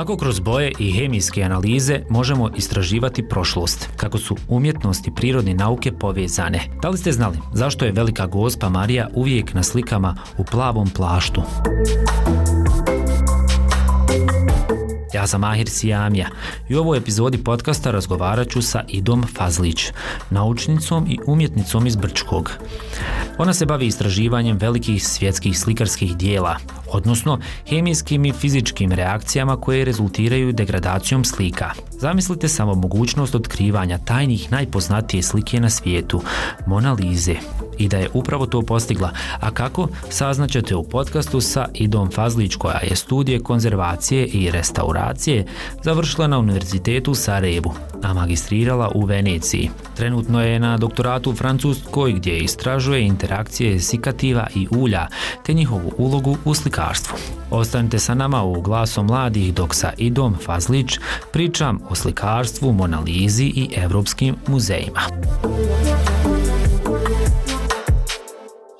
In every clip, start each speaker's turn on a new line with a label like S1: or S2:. S1: Kako kroz boje i hemijske analize možemo istraživati prošlost? Kako su umjetnost i prirodne nauke povezane? Da li ste znali zašto je velika gospa Marija uvijek na slikama u plavom plaštu? Ja sam Ahir Sijamija i u ovoj epizodi podcasta razgovarat ću sa Idom Fazlić, naučnicom i umjetnicom iz Brčkog. Ona se bavi istraživanjem velikih svjetskih slikarskih dijela, odnosno hemijskim i fizičkim reakcijama koje rezultiraju degradacijom slika. Zamislite samo mogućnost otkrivanja tajnih najpoznatije slike na svijetu, Monalize i da je upravo to postigla. A kako? Saznaćete u podcastu sa Idom Fazlić koja je studije konzervacije i restauracije završila na Univerzitetu Sarajevu, a magistrirala u Veneciji. Trenutno je na doktoratu u Francuskoj gdje istražuje interakcije sikativa i ulja te njihovu ulogu u slikarstvu. Ostanite sa nama u Glasom mladih dok sa Idom Fazlić pričam o slikarstvu, Monalizi i evropskim muzejima.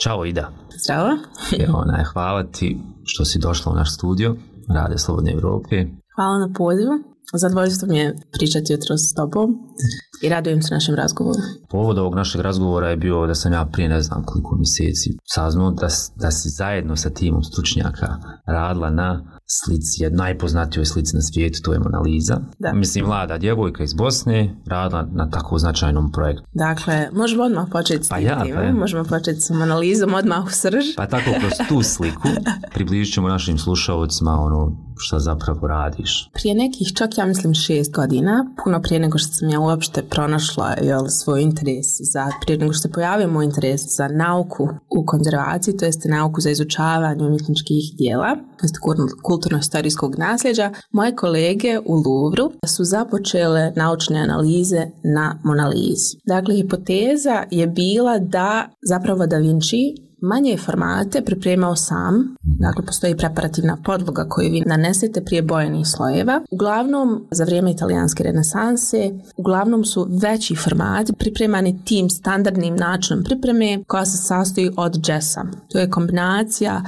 S1: Ćao Ida.
S2: Zdravo.
S1: e, ona hvala ti što si došla u naš studio, Rade Slobodne Evrope.
S2: Hvala na pozivu. Zadovoljstvo mi je pričati jutro s tobom i radujem se našem razgovoru.
S1: Povod ovog našeg razgovora je bio da sam ja prije ne znam koliko mjeseci saznao da, da si zajedno sa timom stručnjaka radila na slici, je najpoznatijoj slici na svijetu, to je Mona Lisa. Da. Mislim, mlada djevojka iz Bosne radila na tako značajnom projektu.
S2: Dakle, možemo odmah početi s
S1: pa ja, pa ja.
S2: možemo početi s Mona Lizom odmah u srž.
S1: Pa tako, kroz tu sliku približit ćemo našim slušalcima ono, šta zapravo radiš?
S2: Prije nekih, čak ja mislim šest godina, puno prije nego što sam ja uopšte pronašla jel, svoj interes za, prije nego što se pojavio moj interes za nauku u konzervaciji, to jeste nauku za izučavanje umjetničkih dijela, to jeste kulturno-historijskog nasljeđa, moje kolege u Louvru su započele naučne analize na Monalizi. Dakle, hipoteza je bila da zapravo Da Vinci Manje formate pripremao sam, dakle postoji preparativna podloga koju vi nanesete prije bojenih slojeva. Uglavnom, za vrijeme italijanske renesanse, uglavnom su veći formati pripremani tim standardnim načinom pripreme koja se sastoji od džesa. To je kombinacija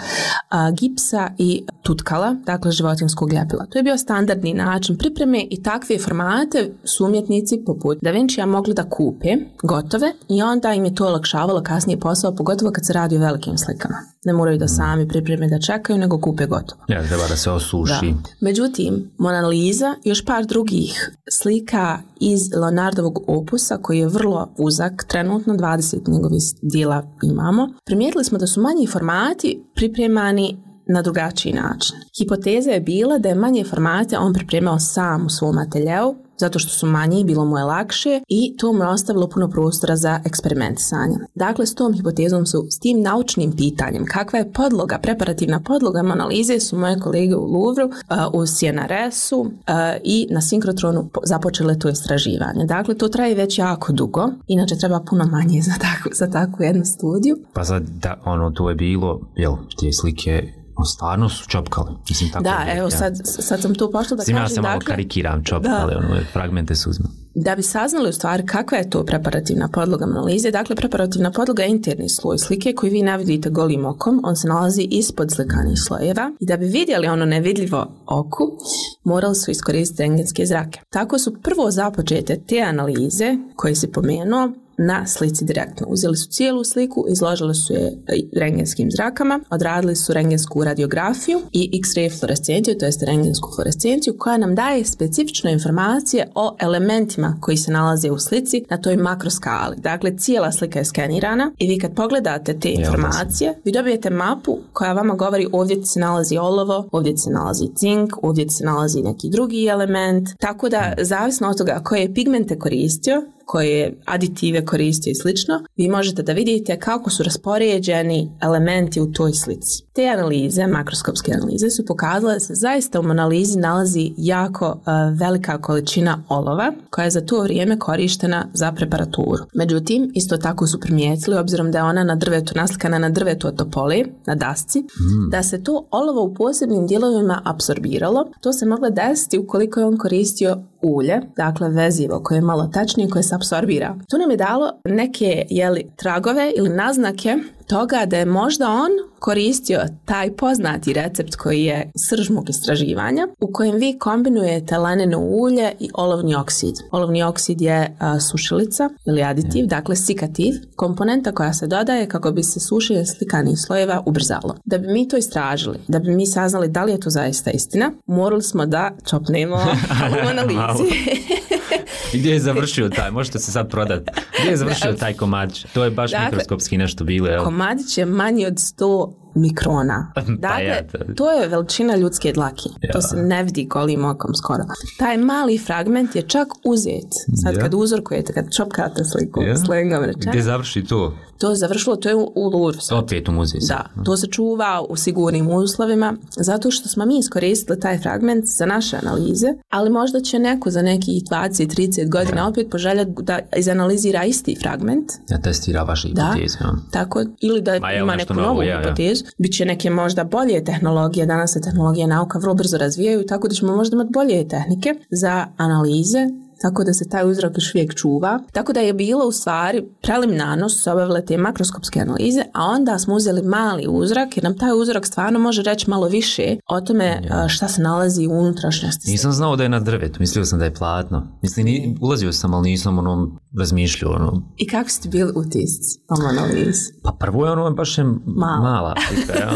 S2: gipsa i tutkala, dakle životinskog ljepila. To je bio standardni način pripreme i takve formate su umjetnici poput Da Vincija mogli da kupe gotove i onda im je to olakšavalo kasnije posao, pogotovo kad se radi o velikim slikama. Ne moraju da mm. sami pripreme da čekaju, nego kupe gotovo.
S1: Ja, treba da se osuši. Da.
S2: Međutim, Mona Lisa i još par drugih slika iz Leonardovog opusa, koji je vrlo uzak, trenutno 20 njegovih dijela imamo, primijetili smo da su manji formati pripremani na drugačiji način. Hipoteza je bila da je manje formate on pripremao sam u svom ateljevu, zato što su manji, bilo mu je lakše i to mu je ostavilo puno prostora za eksperiment Dakle, s tom hipotezom su, s tim naučnim pitanjem, kakva je podloga, preparativna podloga analize su moje kolege u Louvre, uh, u CNRS-u uh, i na sinkrotronu započele to istraživanje. Dakle, to traje već jako dugo, inače treba puno manje za takvu, jednu studiju.
S1: Pa sad, da, ono, to je bilo, jel, te slike stvarno su čopkali. Mislim,
S2: tako da, evo sad, sad sam tu pošla da kažem.
S1: Ja sam malo dakle, karikiram čopkali, ono, fragmente su uzme.
S2: Da bi saznali u stvari kakva je to preparativna podloga analize, dakle preparativna podloga je interni sloj slike koji vi navidite golim okom, on se nalazi ispod zlikanih slojeva i da bi vidjeli ono nevidljivo oku, morali su iskoristiti engenske zrake. Tako su prvo započete te analize koje se pomenuo na slici direktno. Uzeli su cijelu sliku, izložili su je e, rengenskim zrakama, odradili su rengensku radiografiju i x-ray fluorescenciju, to jest rengensku fluorescenciju koja nam daje specifične informacije o elementima koji se nalaze u slici na toj makroskali. Dakle, cijela slika je skenirana i vi kad pogledate te informacije, vi dobijete mapu koja vama govori ovdje se nalazi olovo, ovdje se nalazi cink, ovdje se nalazi neki drugi element. Tako da, mm. zavisno od toga koje je pigmente koristio, koje aditive koristio i slično, vi možete da vidite kako su raspoređeni elementi u toj slici. Te analize, makroskopske analize, su pokazale da se zaista u analizi nalazi jako e, velika količina olova koja je za to vrijeme korištena za preparaturu. Međutim, isto tako su primijetili, obzirom da je ona na drvetu naslikana na drvetu od topoli, na dasci, hmm. da se to olovo u posebnim dijelovima apsorbiralo. To se moglo desiti ukoliko je on koristio ulje, dakle vezivo koje je malo tačnije koje se apsorbira. To nam je dalo neke jeli, tragove ili naznake toga da je možda on koristio taj poznati recept koji je srž istraživanja u kojem vi kombinujete laneno ulje i olovni oksid. Olovni oksid je sušilica ili aditiv, dakle sikativ, komponenta koja se dodaje kako bi se sušenje slikanih slojeva ubrzalo. Da bi mi to istražili, da bi mi saznali da li je to zaista istina, morali smo da čopnemo u analizi.
S1: gdje je završio taj, možete se sad prodati. Gdje je završio taj komadić? To je baš dakle, mikroskopski nešto bilo.
S2: Jel? Komadić je manji od 100 mikrona. Pa dakle, to je veličina ljudske dlaki. To se ne vidi golim okom skoro. Taj mali fragment je čak uzet. Sad kad uzorkujete, kad čopkate sliku, s slengom Gdje
S1: završi to?
S2: To je završilo, to je u Lur.
S1: Opet u
S2: Da, to se čuva u sigurnim uslovima, zato što smo mi iskoristili taj fragment za naše analize, ali možda će neko za nekih 20-30 godina opet poželjati da izanalizira isti fragment. Da
S1: testira vaše hipoteze. Da,
S2: tako, ili da ima neku novu hipotezu bit će neke možda bolje tehnologije, danas se tehnologije nauka vrlo brzo razvijaju, tako da ćemo možda imati bolje tehnike za analize tako da se taj uzrok još uvijek čuva. Tako da je bilo u stvari preliminarno su se obavile te makroskopske analize, a onda smo uzeli mali uzrok jer nam taj uzrok stvarno može reći malo više o tome šta se nalazi u unutrašnjosti.
S1: Nisam znao da je na drvetu, mislio sam da je platno. Mislim, ulazio sam, ali nisam onom razmišljao. Ono.
S2: I kako ste bili utisci? analizu?
S1: Pa prvo je ono baš je mala.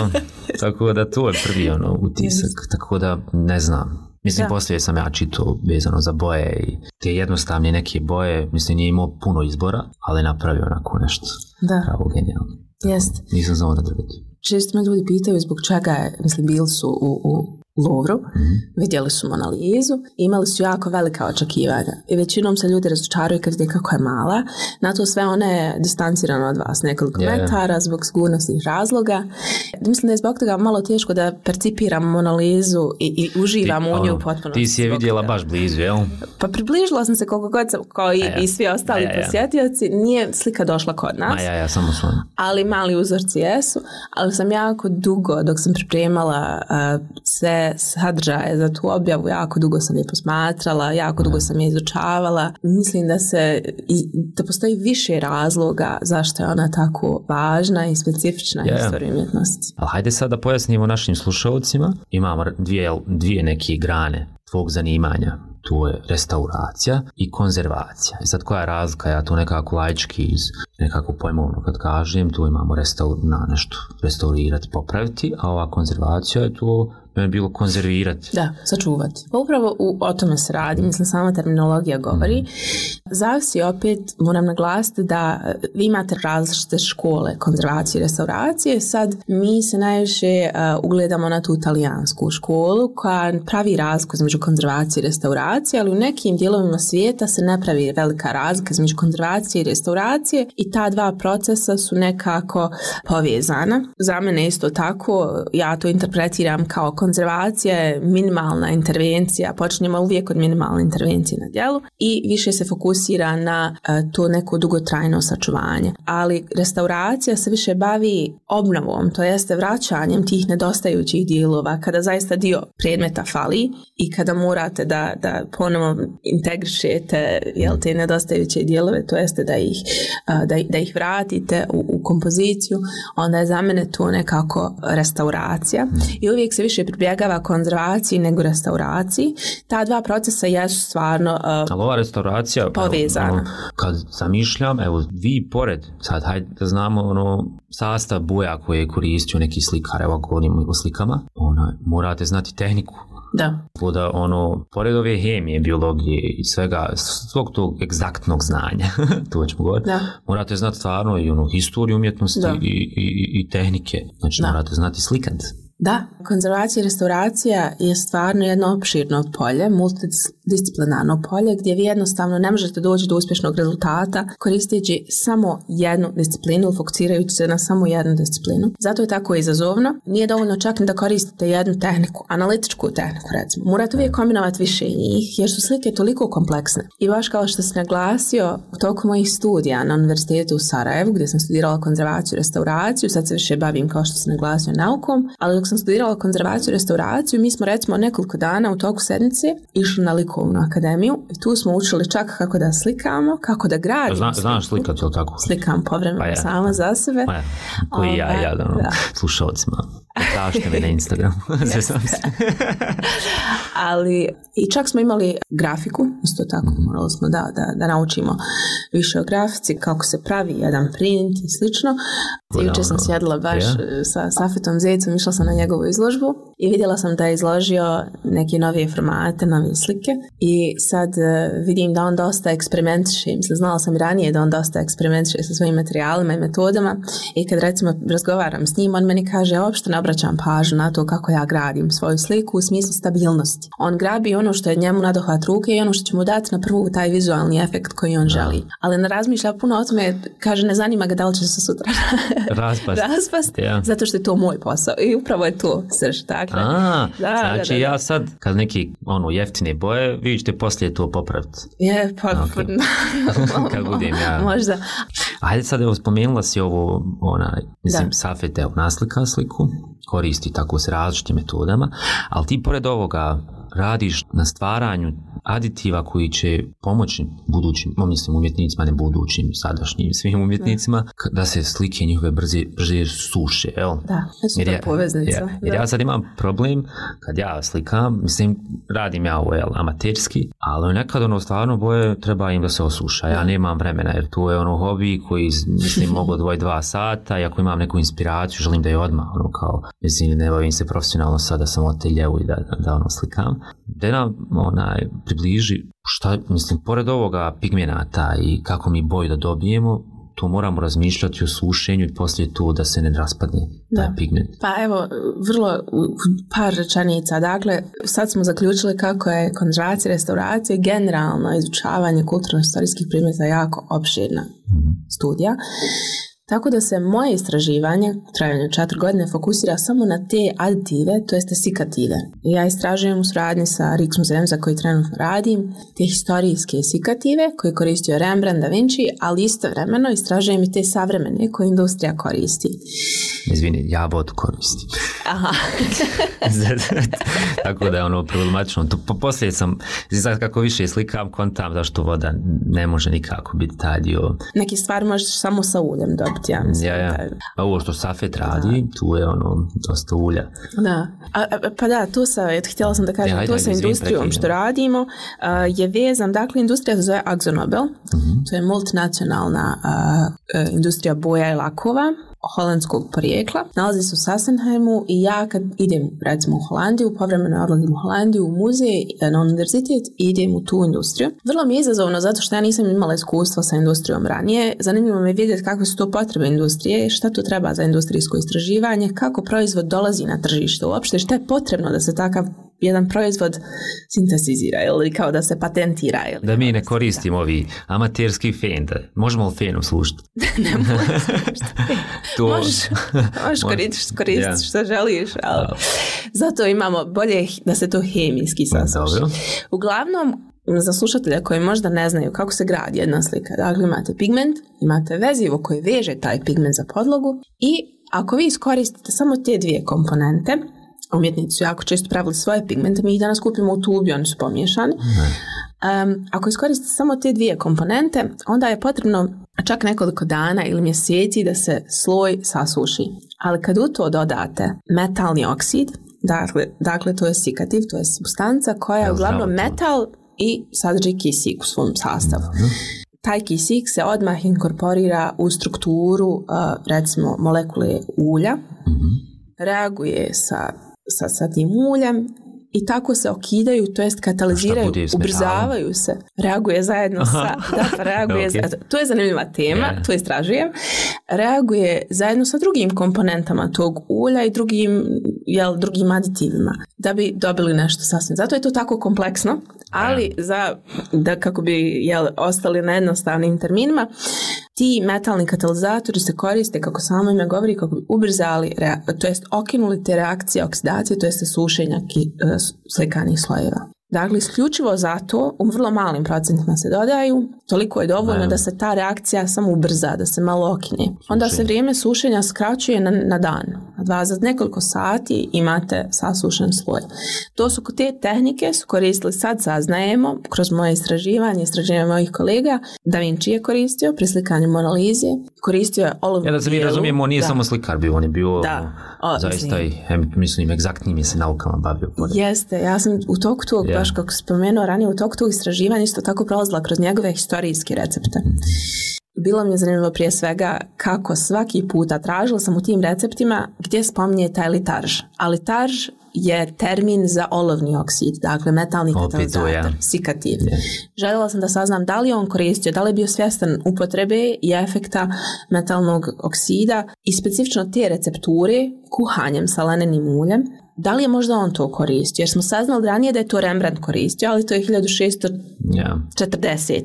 S1: Tako da to je prvi ono utisak. Tako da ne znam. Mislim, da. poslije sam ja čitao vezano za boje i te jednostavne neke boje, mislim, nije imao puno izbora, ali napravio onako nešto. Da. Pravo, genijalno.
S2: jeste.
S1: Nisam znao da
S2: Često me ljudi pitaju zbog čega, mislim, bili su u, u Lovru, mhm. vidjeli su Monalizu imali su jako velika očekivanja i većinom se ljudi razočaraju kad vidi kako je mala, na to sve one je od vas nekoliko yeah. metara zbog sigurnosnih razloga. Mislim da je zbog toga malo teško da percipiram Monalizu i, i uživam ti, u nju ono, potpuno.
S1: Ti si je vidjela baš blizu, jel?
S2: Pa približila sam se koliko god sam, kao i, ja. E, i svi ostali ja, e, e. posjetioci, nije slika došla kod nas.
S1: ja, samo
S2: Ali mali uzorci jesu, ali sam jako dugo dok sam pripremala se sadržaje za tu objavu, jako dugo sam je posmatrala, jako dugo mhm. sam je izučavala. Mislim da se, da postoji više razloga zašto je ona tako važna i specifična yeah. istoriju umjetnosti.
S1: Ali hajde sad da pojasnimo našim slušalcima. Imamo dvije, dvije neke grane tvog zanimanja tu je restauracija i konzervacija. I sad koja je razlika, ja tu nekako lajčki iz nekako pojmovno kad kažem, tu imamo restaur, na nešto restaurirati, popraviti, a ova konzervacija je tu bilo konzervirati.
S2: Da, sačuvati. Pa upravo u, o tome se radi, mislim sama terminologija govori. Mm. Zavisi opet, moram naglasiti da vi imate različite škole konzervacije i restauracije. Sad mi se najviše ugledamo na tu italijansku školu koja pravi razliku između konzervacije i restauracije, ali u nekim dijelovima svijeta se ne pravi velika razlika između konzervacije i restauracije i ta dva procesa su nekako povezana. Za mene isto tako, ja to interpretiram kao konzervacija je minimalna intervencija, počinjemo uvijek od minimalne intervencije na djelu i više se fokusira na e, to neko dugotrajno sačuvanje. Ali restauracija se više bavi obnovom, to jeste vraćanjem tih nedostajućih dijelova kada zaista dio predmeta fali i kada morate da, da ponovo integrišete jel, te nedostajuće dijelove, to jeste da ih, e, da, da ih vratite u, kompoziciju, onda je za mene to nekako restauracija i uvijek se više pribjegava konzervaciji nego restauraciji, ta dva procesa jesu stvarno uh, Ali ova restauracija, povezana.
S1: ono, kad zamišljam, evo vi pored, sad hajde da znamo ono, sastav boja koje je koristio neki slikar, evo ako govorimo o slikama, ono morate znati tehniku.
S2: Da.
S1: Buda, ono, pored ove hemije, biologije i svega, svog tog egzaktnog znanja, to ćemo govoriti, morate znati stvarno i ono, historiju umjetnosti i, i, i, tehnike. Znači, morate znati slikant.
S2: Da, konzervacija i restauracija je stvarno jedno opširno polje, multi disciplinarno polje gdje vi jednostavno ne možete doći do uspješnog rezultata koristeći samo jednu disciplinu, fokusirajući se na samo jednu disciplinu. Zato je tako izazovno. Nije dovoljno čak ni da koristite jednu tehniku, analitičku tehniku recimo. Morate uvijek kombinovati više njih jer su slike toliko kompleksne. I baš kao što sam naglasio u toku mojih studija na Univerzitetu u Sarajevu gdje sam studirala konzervaciju i restauraciju, sad se više bavim kao što sam naglasio naukom, ali dok sam studirala konzervaciju i restauraciju mi smo recimo nekoliko dana u toku sedmice išli na liku Likovnu akademiju i tu smo učili čak kako da slikamo, kako da gradimo. Zna,
S1: znaš slikati, ili tako?
S2: Slikam povremeno pa
S1: ja.
S2: sama za sebe.
S1: Pa ja. Koji ja, ovaj, ja, ono, da, da je na Instagramu.
S2: Ali i čak smo imali grafiku, isto tako mm morali smo da, da, da, naučimo više o grafici, kako se pravi jedan print i slično. Juče sam sjedila baš e, sa Safetom Zecom, išla sam na njegovu izložbu i vidjela sam da je izložio neke novije formate, nove slike i sad e, vidim da on dosta eksperimentiše, znala sam ranije da on dosta eksperimentiše sa svojim materijalima i metodama i kad recimo razgovaram s njim, on meni kaže na obraćam pažnju na to kako ja gradim svoju sliku u smislu stabilnosti. On grabi ono što je njemu nadohvat ruke i ono što će mu dati na prvu taj vizualni efekt koji on želi. Ali ne razmišlja puno o tome, kaže ne zanima ga da li će se sutra raspast. raspast ja. Zato što je to moj posao i upravo je to srž. Dakle, A,
S1: da, znači ja sad kad neki ono jeftine boje, vi ćete poslije to popraviti.
S2: Je, pa okay. kad ja. Možda.
S1: Ajde sad evo spomenula si ovo, onaj, mislim, safet, naslika sliku koristi tako s različitim metodama, ali ti pored ovoga radiš na stvaranju aditiva koji će pomoći budućim, mislim umjetnicima, ne budućim, sadašnjim, svim umjetnicima, da se slike njihove brze, brže suše, jel?
S2: Da, jer
S1: ja,
S2: poveznica. Ja, jer
S1: ja sad imam problem kad ja slikam, mislim, radim ja ovo, jel, amaterski, ali nekad ono stvarno boje treba im da se osuša, ja nemam vremena jer tu je ono hobi koji, mislim, mogu dvoj, dva sata i ako imam neku inspiraciju, želim da je odmah, ono kao, mislim, ne bavim se profesionalno sada samo te i da, da ono slikam, da nam onaj, približi šta, mislim, pored ovoga pigmenata i kako mi boju da dobijemo, tu moramo razmišljati o sušenju i poslije tu da se ne raspadne da. taj pigment.
S2: Pa evo, vrlo par rečenica. Dakle, sad smo zaključili kako je konzervacija, restauracija generalno izučavanje kulturno-historijskih primjeta jako opširna mm-hmm. studija. Tako da se moje istraživanje, trajanju četiri godine, fokusira samo na te aditive, to jeste sikative. Ja istražujem u suradnji sa Rick za koji trenutno radim, te historijske sikative koje koristio Rembrandt da Vinci, ali istovremeno istražujem i te savremene koje industrija koristi.
S1: Izvini, ja vod koristi. Aha. Tako da je ono problematično. poslije sam, znači kako više slikam, kontam zašto voda ne može nikako biti taj dio.
S2: Neki stvar možeš samo sa uljem dobiti,
S1: ja Ja, A ovo što Safet radi, tu je ono dosta ulja.
S2: Da. A, pa da, tu sa, htjela sam da e, kažem, ja, tu sa industrijom što radimo je vezan, dakle industrija se zove Axonobel, mhm. to je multinacionalna e, industrija boja i lakova holandskog porijekla. Nalazi se u Sassenheimu ja kad idem recimo u Holandiju, povremeno odlazim u Holandiju u muzej na univerzitet i idem u tu industriju. Vrlo mi je izazovno zato što ja nisam imala iskustva sa industrijom ranije. Zanimljivo me vidjeti kakve su to potrebe industrije, šta tu treba za industrijsko istraživanje, kako proizvod dolazi na tržište uopšte, šta je potrebno da se takav jedan proizvod sintetizira ili kao da se patentira.
S1: da mi ne koristimo ovi amaterski fen, možemo li fenom slušati?
S2: ne možemo to... Možeš, možeš koristiti što želiš, zato imamo bolje da se to hemijski pa, sasluši. Uglavnom, za slušatelja koji možda ne znaju kako se gradi jedna slika. Dakle, imate pigment, imate vezivo koje veže taj pigment za podlogu i ako vi iskoristite samo te dvije komponente, umjetnici su jako često pravili svoje pigmente, mi ih danas kupimo u tubi, oni su pomiješani. ako iskoristite samo te dvije komponente, onda je potrebno čak nekoliko dana ili mjeseci da se sloj sasuši. Ali kad u to dodate metalni oksid, dakle, dakle to je sikativ, to je substanca koja je uglavnom metal i sadrži kisik u svom sastavu. taj kisik se odmah inkorporira u strukturu eh, recimo molekule ulja, mhm. reaguje sa sa, sa tim uljem i tako se okidaju, to jest kataliziraju, ubrzavaju se, reaguje zajedno sa, da, pa reaguje to je zanimljiva tema, yeah. to istražujem, reaguje zajedno sa drugim komponentama tog ulja i drugim, jel, drugim aditivima da bi dobili nešto sasvim. Zato je to tako kompleksno, ali za, da kako bi jel, ostali na jednostavnim terminima, ti metalni katalizatori se koriste, kako samo ime govori, kako bi ubrzali, to jest okinuli te reakcije oksidacije, to jest sušenja e, slikanih slojeva. Dakle, isključivo zato u vrlo malim procentima se dodaju, toliko je dovoljno da se ta reakcija samo ubrza, da se malo okinje. Onda znači. se vrijeme sušenja skraćuje na, na dan, dva, za nekoliko sati imate sasušen svoj To su te tehnike su koristili sad, saznajemo, kroz moje istraživanje, istraživanje mojih kolega, Da Vinci je koristio pri slikanju Monalizije koristio je olovu
S1: Ja da se mi razumijemo, nije samo slikar bio, on je bio da. zaista i, je se naukama bavio.
S2: Jeste, ja sam u toku tog baš kako spomenuo ranije u toktu tog istraživanja isto tako prolazila kroz njegove historijske recepte. Bilo mi je zanimljivo prije svega kako svaki puta tražila sam u tim receptima gdje spominje taj litarž. A litarž je termin za olovni oksid, dakle metalni katalizator, sikativ. Željela sam da saznam da li je on koristio, da li je bio svjestan upotrebe i efekta metalnog oksida i specifično te recepture kuhanjem sa lenenim uljem da li je možda on to koristio? Jer smo saznali ranije da je to Rembrandt koristio, ali to je 1640.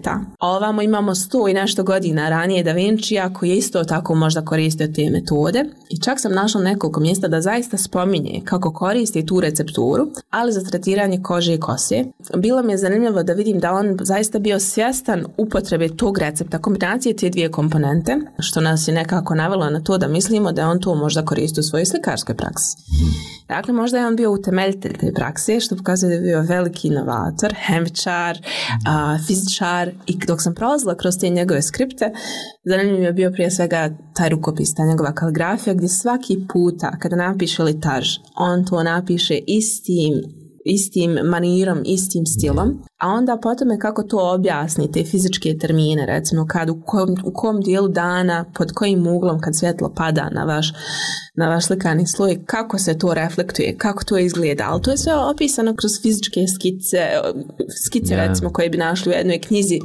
S2: a A ovamo imamo sto i nešto godina ranije Da Vinci koji je isto tako možda koristio te metode. I čak sam našla nekoliko mjesta da zaista spominje kako koristi tu recepturu, ali za tretiranje kože i kose. Bilo mi je zanimljivo da vidim da on zaista bio svjestan upotrebe tog recepta, kombinacije te dvije komponente, što nas je nekako navelo na to da mislimo da je on to možda koristio u svojoj slikarskoj praksi. Mhm. Dakle, možda je on bio utemeljitelj te prakse, što pokazuje da je bio veliki inovator, hemčar, a, fizičar i dok sam prolazila kroz te njegove skripte, zanimljiv je bio prije svega taj rukopis, ta njegova kaligrafija, gdje svaki puta kada napiše litaž, on to napiše istim istim manirom, istim stilom a onda po tome kako to objasnite, fizičke termine, recimo kad u kom, u kom dijelu dana, pod kojim uglom kad svjetlo pada na vaš, na vaš slikani sloj, kako se to reflektuje, kako to izgleda, ali to je sve opisano kroz fizičke skice, skice recimo koje bi našli u jednoj knjizi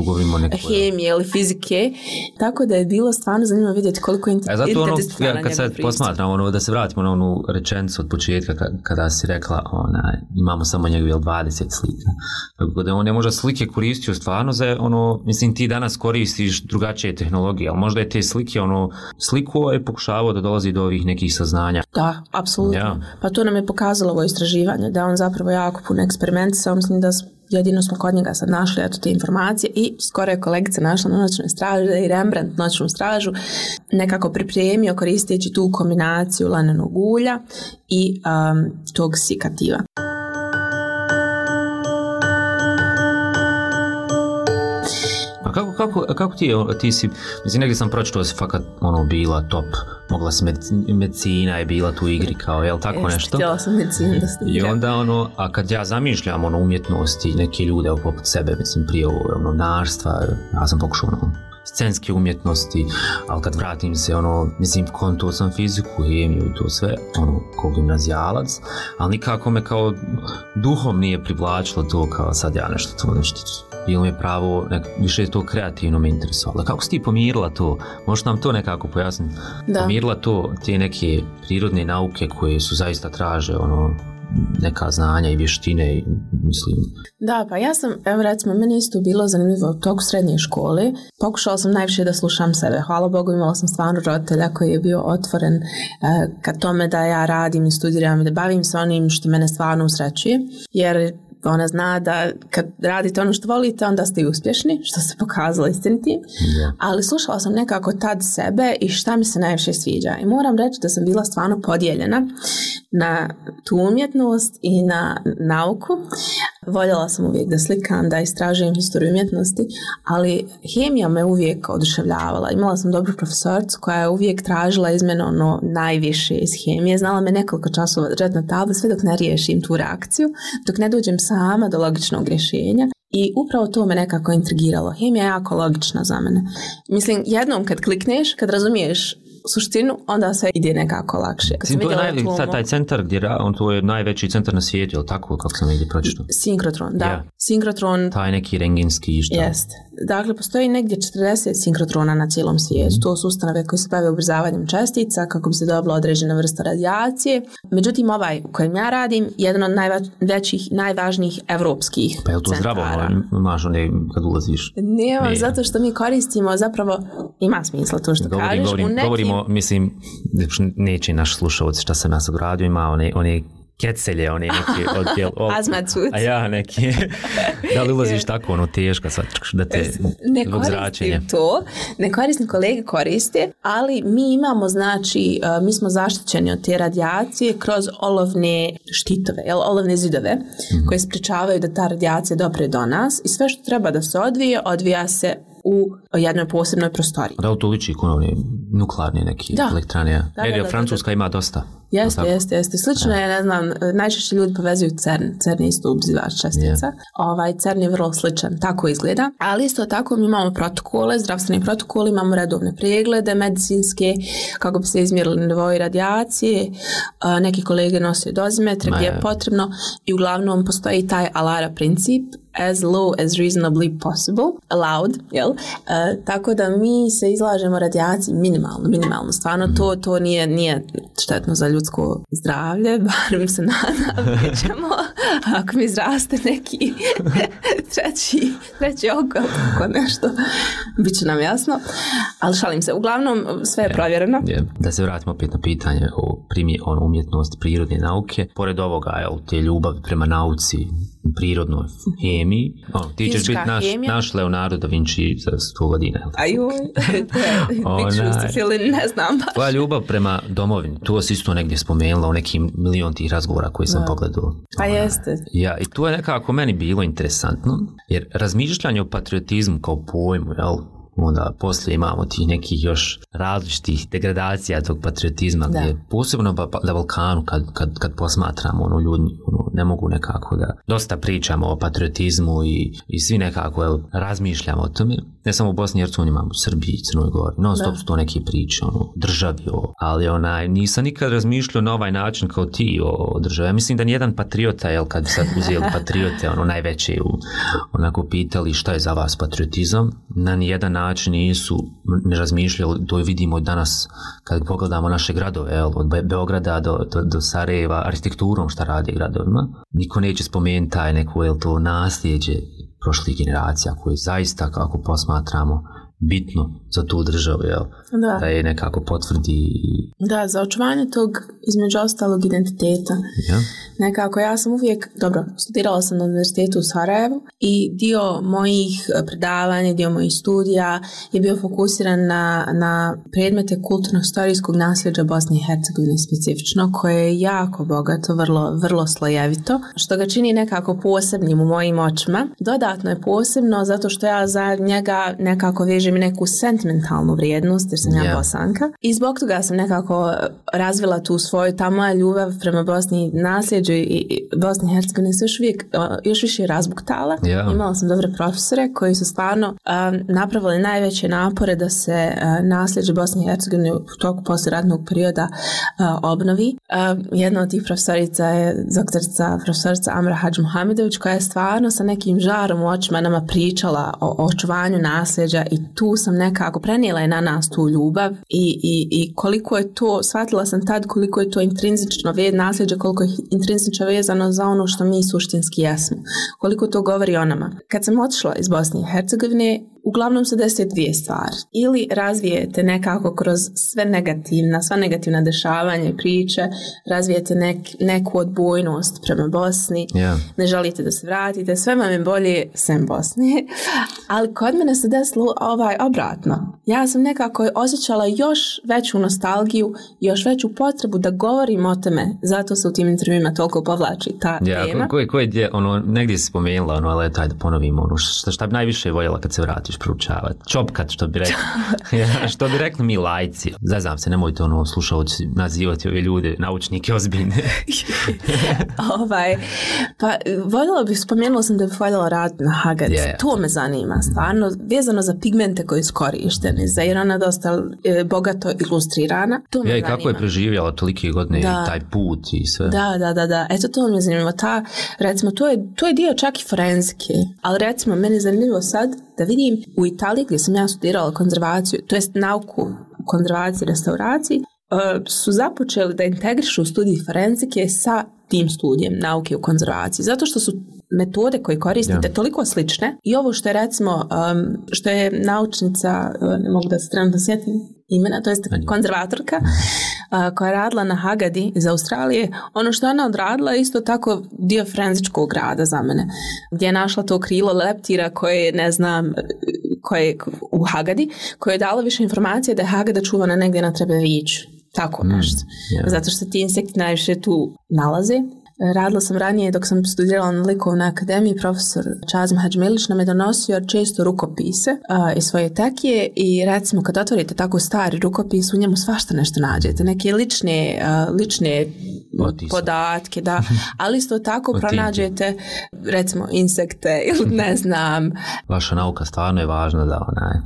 S2: hemije ili fizike, tako da je bilo stvarno zanimljivo vidjeti koliko je inter-
S1: e, zato ono, ja, kad sad posmatram, ono, da se vratimo na onu rečenicu od početka kada si rekla ona, imamo samo njegov 20 slika, tako da on je možda slike koristio stvarno za ono, mislim ti danas koristiš drugačije tehnologije, ali možda je te slike ono, sliku je ovaj pokušavao da dolazi do ovih nekih saznanja.
S2: Da, apsolutno. Pa to nam je pokazalo ovo istraživanje, da on zapravo jako puno eksperimentisao, mislim da jedino smo kod njega sad našli eto te informacije i skoro je kolegica našla na noćnoj i Rembrandt noćnu stražu nekako pripremio koristeći tu kombinaciju lanenog ulja i um, tog sikativa.
S1: kako, kako ti ti si, mislim, negdje sam pročitao da si fakat, ono, bila top, mogla si medicina je bila tu igri kao, jel, tako nešto.
S2: Htjela sam medicinu da I
S1: onda, ono, a kad ja zamišljam, ono, umjetnosti, neke ljude poput sebe, mislim, prije ovo, ono, narstva, ja sam pokušao, ono, scenske umjetnosti, ali kad vratim se, ono, mislim, kontuo sam fiziku, hemiju i to sve, ono, kao gimnazijalac, ali nikako me kao duhom nije privlačilo to kao sad ja nešto to nešto bilo mi je pravo, nek, više to kreativno me interesovalo. Kako si ti pomirila to? Možeš nam to nekako pojasniti? Da. Pomirila to te neke prirodne nauke koje su zaista traže ono, neka znanja i vještine, mislim.
S2: Da, pa ja sam, evo recimo, meni isto bilo zanimljivo u toku srednje škole. Pokušala sam najviše da slušam sebe. Hvala Bogu, imala sam stvarno roditelja koji je bio otvoren e, ka tome da ja radim i studiram i da bavim se onim što mene stvarno usrećuje. Jer ona zna da kad radite ono što volite, onda ste i uspješni, što se pokazalo istinitim. Ali slušala sam nekako tad sebe i šta mi se najviše sviđa. I moram reći da sam bila stvarno podijeljena na tu umjetnost i na nauku. Voljela sam uvijek da slikam, da istražujem historiju umjetnosti, ali hemija me uvijek oduševljavala. Imala sam dobru profesoricu koja je uvijek tražila izmjeno ono najviše iz hemije. Znala me nekoliko časova držati na tabli sve dok ne riješim tu reakciju, dok ne dođem sama do logičnog rješenja. I upravo to me nekako intrigiralo. Hemija je jako logična za mene. Mislim, jednom kad klikneš, kad razumiješ suštinu, onda se ide nekako lakše.
S1: Sim, to je taj centar gdje on to je najveći centar na svijetu, je li tako kako sam negdje pročitao?
S2: Sinkrotron, da. Yeah. Sinkrotron.
S1: Taj neki renginski
S2: išta. Jest, dakle, postoji negdje 40 sinkrotrona na cijelom svijetu. To su ustanove koje se bave ubrzavanjem čestica kako bi se dobila određena vrsta radijacije. Međutim, ovaj u kojem ja radim, jedan od najvećih, najvažnijih evropskih Pa je to zdravo, ovaj,
S1: one kad ulaziš?
S2: Ne, zato što mi koristimo, zapravo, ima smisla to što kažeš.
S1: Govorimo, mislim, znači, neće naš slušalac šta se nas odradio, ima one, one kecel je neki odjel.
S2: Op,
S1: a ja neki. da li ulaziš tako ono teška sad da te
S2: ne koristim to. Ne koristim kolege koriste, ali mi imamo znači e, mi smo zaštićeni od te radijacije kroz olovne štitove, jel, olovne zidove mm-hmm. koje spričavaju da ta radijacija dopre do nas i sve što treba da se odvije, odvija se u jednoj posebnoj prostoriji.
S1: Da, to liči ikonovni nuklearni neki da. elektrane. Da, Francuska ima dosta.
S2: Jeste, jeste, jeste. Slično je, ne znam, najčešće ljudi povezuju CERN. CERN je isto čestica. Yeah. Ovaj, CERN je vrlo sličan, tako izgleda. Ali isto tako mi imamo protokole, zdravstveni protokoli, imamo redovne preglede, medicinske, kako bi se izmjerili nivoi radijacije, neki kolege nose dozimetre gdje je potrebno i uglavnom postoji taj alara princip as low as reasonably possible, allowed, jel? E, tako da mi se izlažemo radijaciji minimalno, minimalno. Stvarno to, mhm. to nije, nije štetno za ljudsko zdravlje, barem se nadam, ćemo, ako mi zraste neki treći, treći oko, nešto, bit će nam jasno. Ali šalim se, uglavnom sve je provjereno.
S1: Da se vratimo opet na pitanje o primi on umjetnosti prirodne nauke, pored ovoga, jel, te ljubav prema nauci, prirodnoj hemiji. O, ono, ti Fizička ćeš biti naš, naš Leonardo da Vinci za sto godina.
S2: A joj,
S1: ne znam baš. Tvoja ljubav prema domovini, Tu si isto negdje spomenula u nekim milion tih razgovora koji sam pogledao. A
S2: pa jeste.
S1: Ja, i to je nekako meni bilo interesantno, jer razmišljanje o patriotizmu kao pojmu, jel, onda poslije imamo ti nekih još različitih degradacija tog patriotizma, da. gdje posebno pa, pa, na Balkanu kad, kad, kad posmatramo, ono, ljudi ono, ne mogu nekako da dosta pričamo o patriotizmu i, i svi nekako razmišljamo o tome. Ne samo u Bosni i Hercegovini, imamo u Srbiji Crnoj Gori, non stop su to neki priče, ono, državi, o, ali onaj, nisam nikad razmišljao na ovaj način kao ti o, državi. Ja mislim da nijedan patriota, jel kad bi sad uzeli patriote, ono, najveće, u, onako pitali šta je za vas patriotizam, na nijedan način način nisu ne razmišljali, to vidimo danas kad pogledamo naše gradove, jel, od Beograda do, do, do, Sarajeva, arhitekturom šta radi gradovima. Niko neće spomenuti taj neko jel, to nasljeđe prošlih generacija koji zaista, kako posmatramo, bitno za tu državu, jel? Da. da je nekako potvrdi.
S2: Da, za očuvanje tog između ostalog identiteta. Nekako ja sam uvijek, dobro, studirala sam na univerzitetu u Sarajevu i dio mojih e, predavanja, dio mojih studija je bio fokusiran na, na predmete kulturno storijskog nasljeđa Bosne i Hercegovine specifično, koje je jako bogato, vrlo, vrlo slojevito, što ga čini nekako posebnim u mojim očima. Dodatno je posebno zato što ja za njega nekako vežem mi neku sentimentalnu vrijednost jer sam ja bosanka i zbog toga sam nekako razvila tu svoju, ta moja ljubav prema Bosni nasljeđu i Bosni i Hercegovini se još uvijek, još više razbuktala. Imala sam dobre profesore koji su stvarno napravili najveće napore da se uh, nasljeđe Bosni i Hercegovine u toku posljednog perioda obnovi. jedna od tih profesorica je doktorica profesorica Amra Hadž Muhamidović koja je stvarno sa nekim žarom u očima nama pričala o očuvanju nasljeđa i tu sam nekako prenijela je na nas tu ljubav i, i, i koliko je to, shvatila sam tad koliko je to intrinzično nasljeđe, koliko je intrinzično vezano za ono što mi suštinski jesmo. Koliko to govori o nama. Kad sam otišla iz Bosne i Hercegovine, uglavnom se desi dvije stvari. Ili razvijete nekako kroz sve negativna, sva negativna dešavanja i priče, razvijete neku odbojnost prema Bosni, ne želite da se vratite, sve vam je bolje sem Bosni. Ali kod mene se desilo ovaj obratno. Ja sam nekako osjećala još veću nostalgiju, još veću potrebu da govorim o tome. Zato se u tim intervjuima toliko povlači ta yeah, tema.
S1: Koji, je, ono, negdje si spomenula, ono, ali taj da ponovimo, ono, šta, šta bi najviše voljela kad se vratiš? moći proučavati. Čopkat, što bi rekli. što bi rekli mi lajci. Zazam se, nemojte ono slušalci nazivati ove ljude, naučnike ozbiljne.
S2: ovaj, pa voljela bih, spomenula sam da bih voljela rad na Hagaricu. Yeah. To me zanima, stvarno, vezano za pigmente koji su korišteni, za jer ona dosta e, bogato ilustrirana. To
S1: me i
S2: kako
S1: je preživjela tolike godine da. taj put i sve.
S2: Da, da, da, da. Eto, to me zanima. Ta, recimo, to je, to je dio čak i forenzike, ali recimo, meni je zanimljivo sad da vidim u Italiji gdje sam ja studirala konzervaciju, to jest nauku konzervaciji i restauraciji, e, su započeli da integrišu studij forenzike sa tim studijem nauke u konzervaciji. Zato što su metode koje koristite toliko slične i ovo što je recimo, što je naučnica, e, ne mogu da se trenutno sjetim, imena, to je konzervatorka mhm. koja je radila na Hagadi iz Australije. Ono što je ona odradila je isto tako dio frenzičkog grada za mene, gdje je našla to krilo leptira koje je, ne znam, koje u Hagadi, koje je dalo više informacije da je Hagada čuvana negdje na Trebeviću. Tako mm, Zato što ti insekti najviše tu nalaze Radila sam ranije dok sam studirala na akademiji, profesor Čazim Hadžmilić nam je donosio često rukopise i svoje tekije i recimo kad otvorite tako stari rukopis u njemu svašta nešto nađete, neke lične, lične podatke, da, ali isto tako pronađete recimo insekte ili ne znam.
S1: Vaša nauka stvarno je važna da ona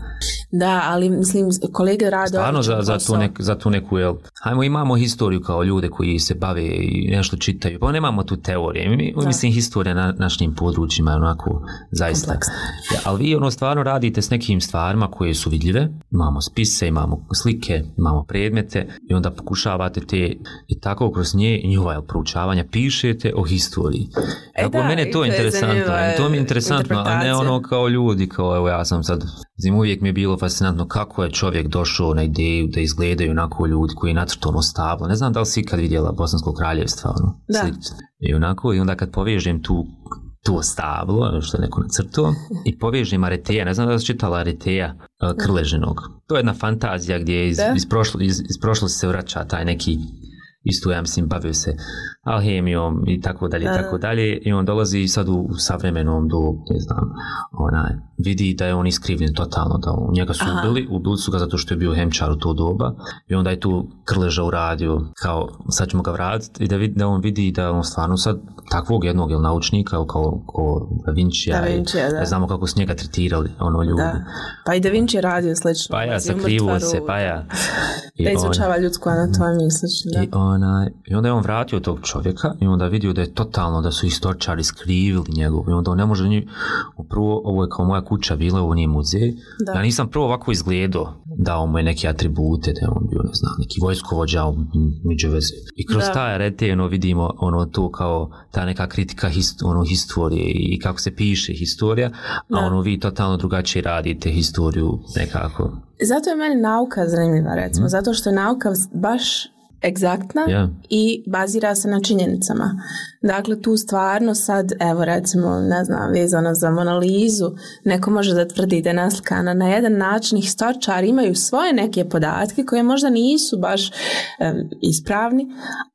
S2: Da, ali mislim kolege rade...
S1: Stvarno za, za, tu nek, za tu neku, jel, imamo historiju kao ljude koji se bave i nešto čitaju, pa ne nemamo tu teorije. Mi, da. mislim, historija na našim područjima je onako zaista. Ja, ali vi ono stvarno radite s nekim stvarima koje su vidljive. Imamo spise, imamo slike, imamo predmete i onda pokušavate te i tako kroz nje njihova proučavanja pišete o historiji. E, da, mene to je interesantno. To mi je interesantno, a ne ono kao ljudi kao evo ja sam sad Zim, uvijek mi je bilo fascinantno kako je čovjek došao na ideju da izgledaju onako ljudi koji je ono stablo. Ne znam da li si ikad vidjela Bosansko kraljevstvo. Ono, da. I onako, i onda kad povežem tu to stablo, ono što je neko nacrtao, i povežem Areteja, ne znam da li čitala Areteja e, Krleženog. To je jedna fantazija gdje iz, iz prošlosti se vraća taj neki isto ja mislim bavio se alhemijom i tako dalje i tako dalje i on dolazi sad u, savremenom do ne znam onaj vidi da je on iskrivljen totalno da njega su ubili ubili su ga zato što je bio hemčar u to doba i onda je tu krleža uradio kao sad ćemo ga vratiti i da, vidi, da on vidi da on stvarno sad takvog jednog ili naučnika kao, kao Da da, znamo kako su njega tretirali ono ljudi
S2: da. pa i Da Vinci je radio slično
S1: pa ja sakrivo se pa ja
S2: I da izučava on, ljudsku anatomiju i Da.
S1: I, ona, I onda je on vratio tog čovjeka i onda vidio da je totalno, da su istočari skrivili njegov. I onda on ne može ni, prvo, ovo je kao moja kuća bila, ovo nije muzej. Da. Ja nisam prvo ovako izgledao dao mu je neke atribute, da on bio, ne znam, neki vojskovođa, u veze. I kroz da. taj rete, ono, vidimo, ono, to kao ta neka kritika hist, ono, historije i kako se piše historija, a ono, vi totalno drugačije radite historiju nekako.
S2: Zato je meni nauka zanimljiva, recimo, mhm. zato što je nauka baš egzaktna i bazira se na činjenicama. Dakle, tu stvarno sad, evo recimo, ne znam, vezano za monalizu, neko može da tvrdi da je naslikana na jedan način i imaju svoje neke podatke koje možda nisu baš ispravni,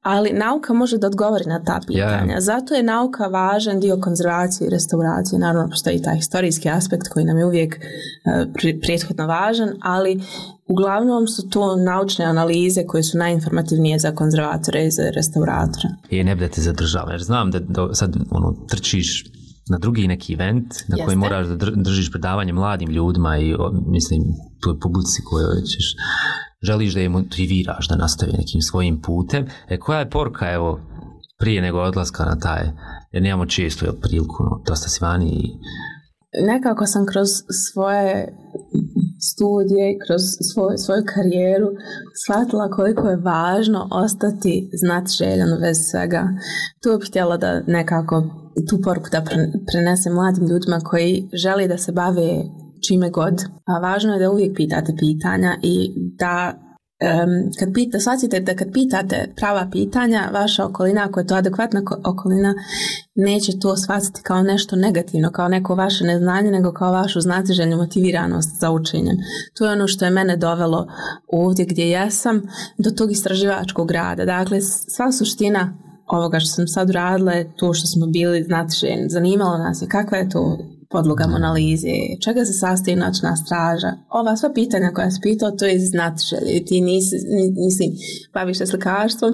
S2: ali nauka može da odgovori na ta pitanja. Zato je nauka važan dio konzervacije i restauracije. Naravno, postoji taj historijski aspekt koji nam je uvijek e, prethodno važan, ali Uglavnom su to naučne analize koje su najinformativnije za konzervatore i za restauratore.
S1: I ne bi da jer znam da, sad ono, trčiš na drugi neki event na koji moraš da držiš predavanje mladim ljudima i mislim je publici koju ćeš želiš da je motiviraš da nastavi nekim svojim putem. E koja je porka evo prije nego odlaska na taj jer nemamo često priliku, no, dosta si vani i
S2: nekako sam kroz svoje studije, kroz svoj, svoju karijeru shvatila koliko je važno ostati znat željan u svega. Tu bih htjela da nekako tu poruku da prenesem mladim ljudima koji želi da se bave čime god. A važno je da uvijek pitate pitanja i da um, kad shvatite da kad pitate prava pitanja, vaša okolina, ako je to adekvatna okolina, neće to shvatiti kao nešto negativno, kao neko vaše neznanje, nego kao vašu znatiželjnu motiviranost za učenje. To je ono što je mene dovelo ovdje gdje jesam, do tog istraživačkog rada. Dakle, sva suština ovoga što sam sad radila je to što smo bili, znači, Zanimalo nas je kakva je to podlogama analize, mm. čega se sastoji načna straža, ova sva pitanja koja si pitao, to je želje. ti nisi, mislim, baviš se slikarstvom,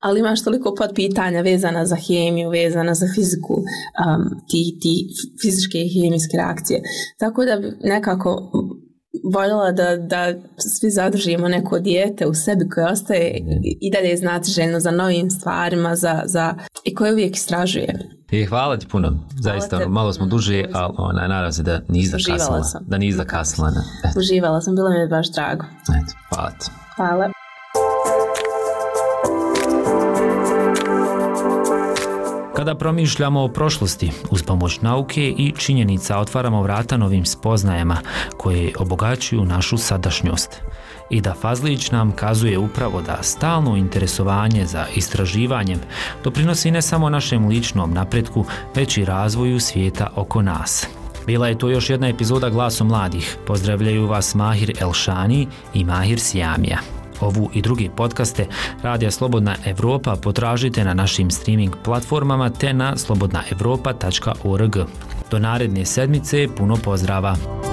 S2: ali imaš toliko pod pitanja vezana za hemiju, vezana za fiziku, um, ti, ti fizičke i hemijske reakcije. Tako da nekako voljela da, da svi zadržimo neko dijete u sebi koje ostaje mhm. i dalje znati željno za novim stvarima za, za, i koje uvijek istražuje.
S1: I e, hvala ti puno, zaista, ono, malo smo duže, ali ona, nadam se da Uživala zakasnila. Da zakasnila.
S2: Uživala sam, bilo mi je baš drago.
S1: Eto,
S2: hvala
S1: ti.
S2: Hvala.
S1: Kada promišljamo o prošlosti, uz pomoć nauke i činjenica otvaramo vrata novim spoznajama koje obogaćuju našu sadašnjost. I da Fazlić nam kazuje upravo da stalno interesovanje za istraživanjem doprinosi ne samo našem ličnom napretku, već i razvoju svijeta oko nas. Bila je to još jedna epizoda Glasu mladih. Pozdravljaju vas Mahir Elšani i Mahir Sjamija. Ovu i drugi podcaste Radija Slobodna Evropa potražite na našim streaming platformama te na slobodnaevropa.org. Do naredne sedmice puno pozdrava!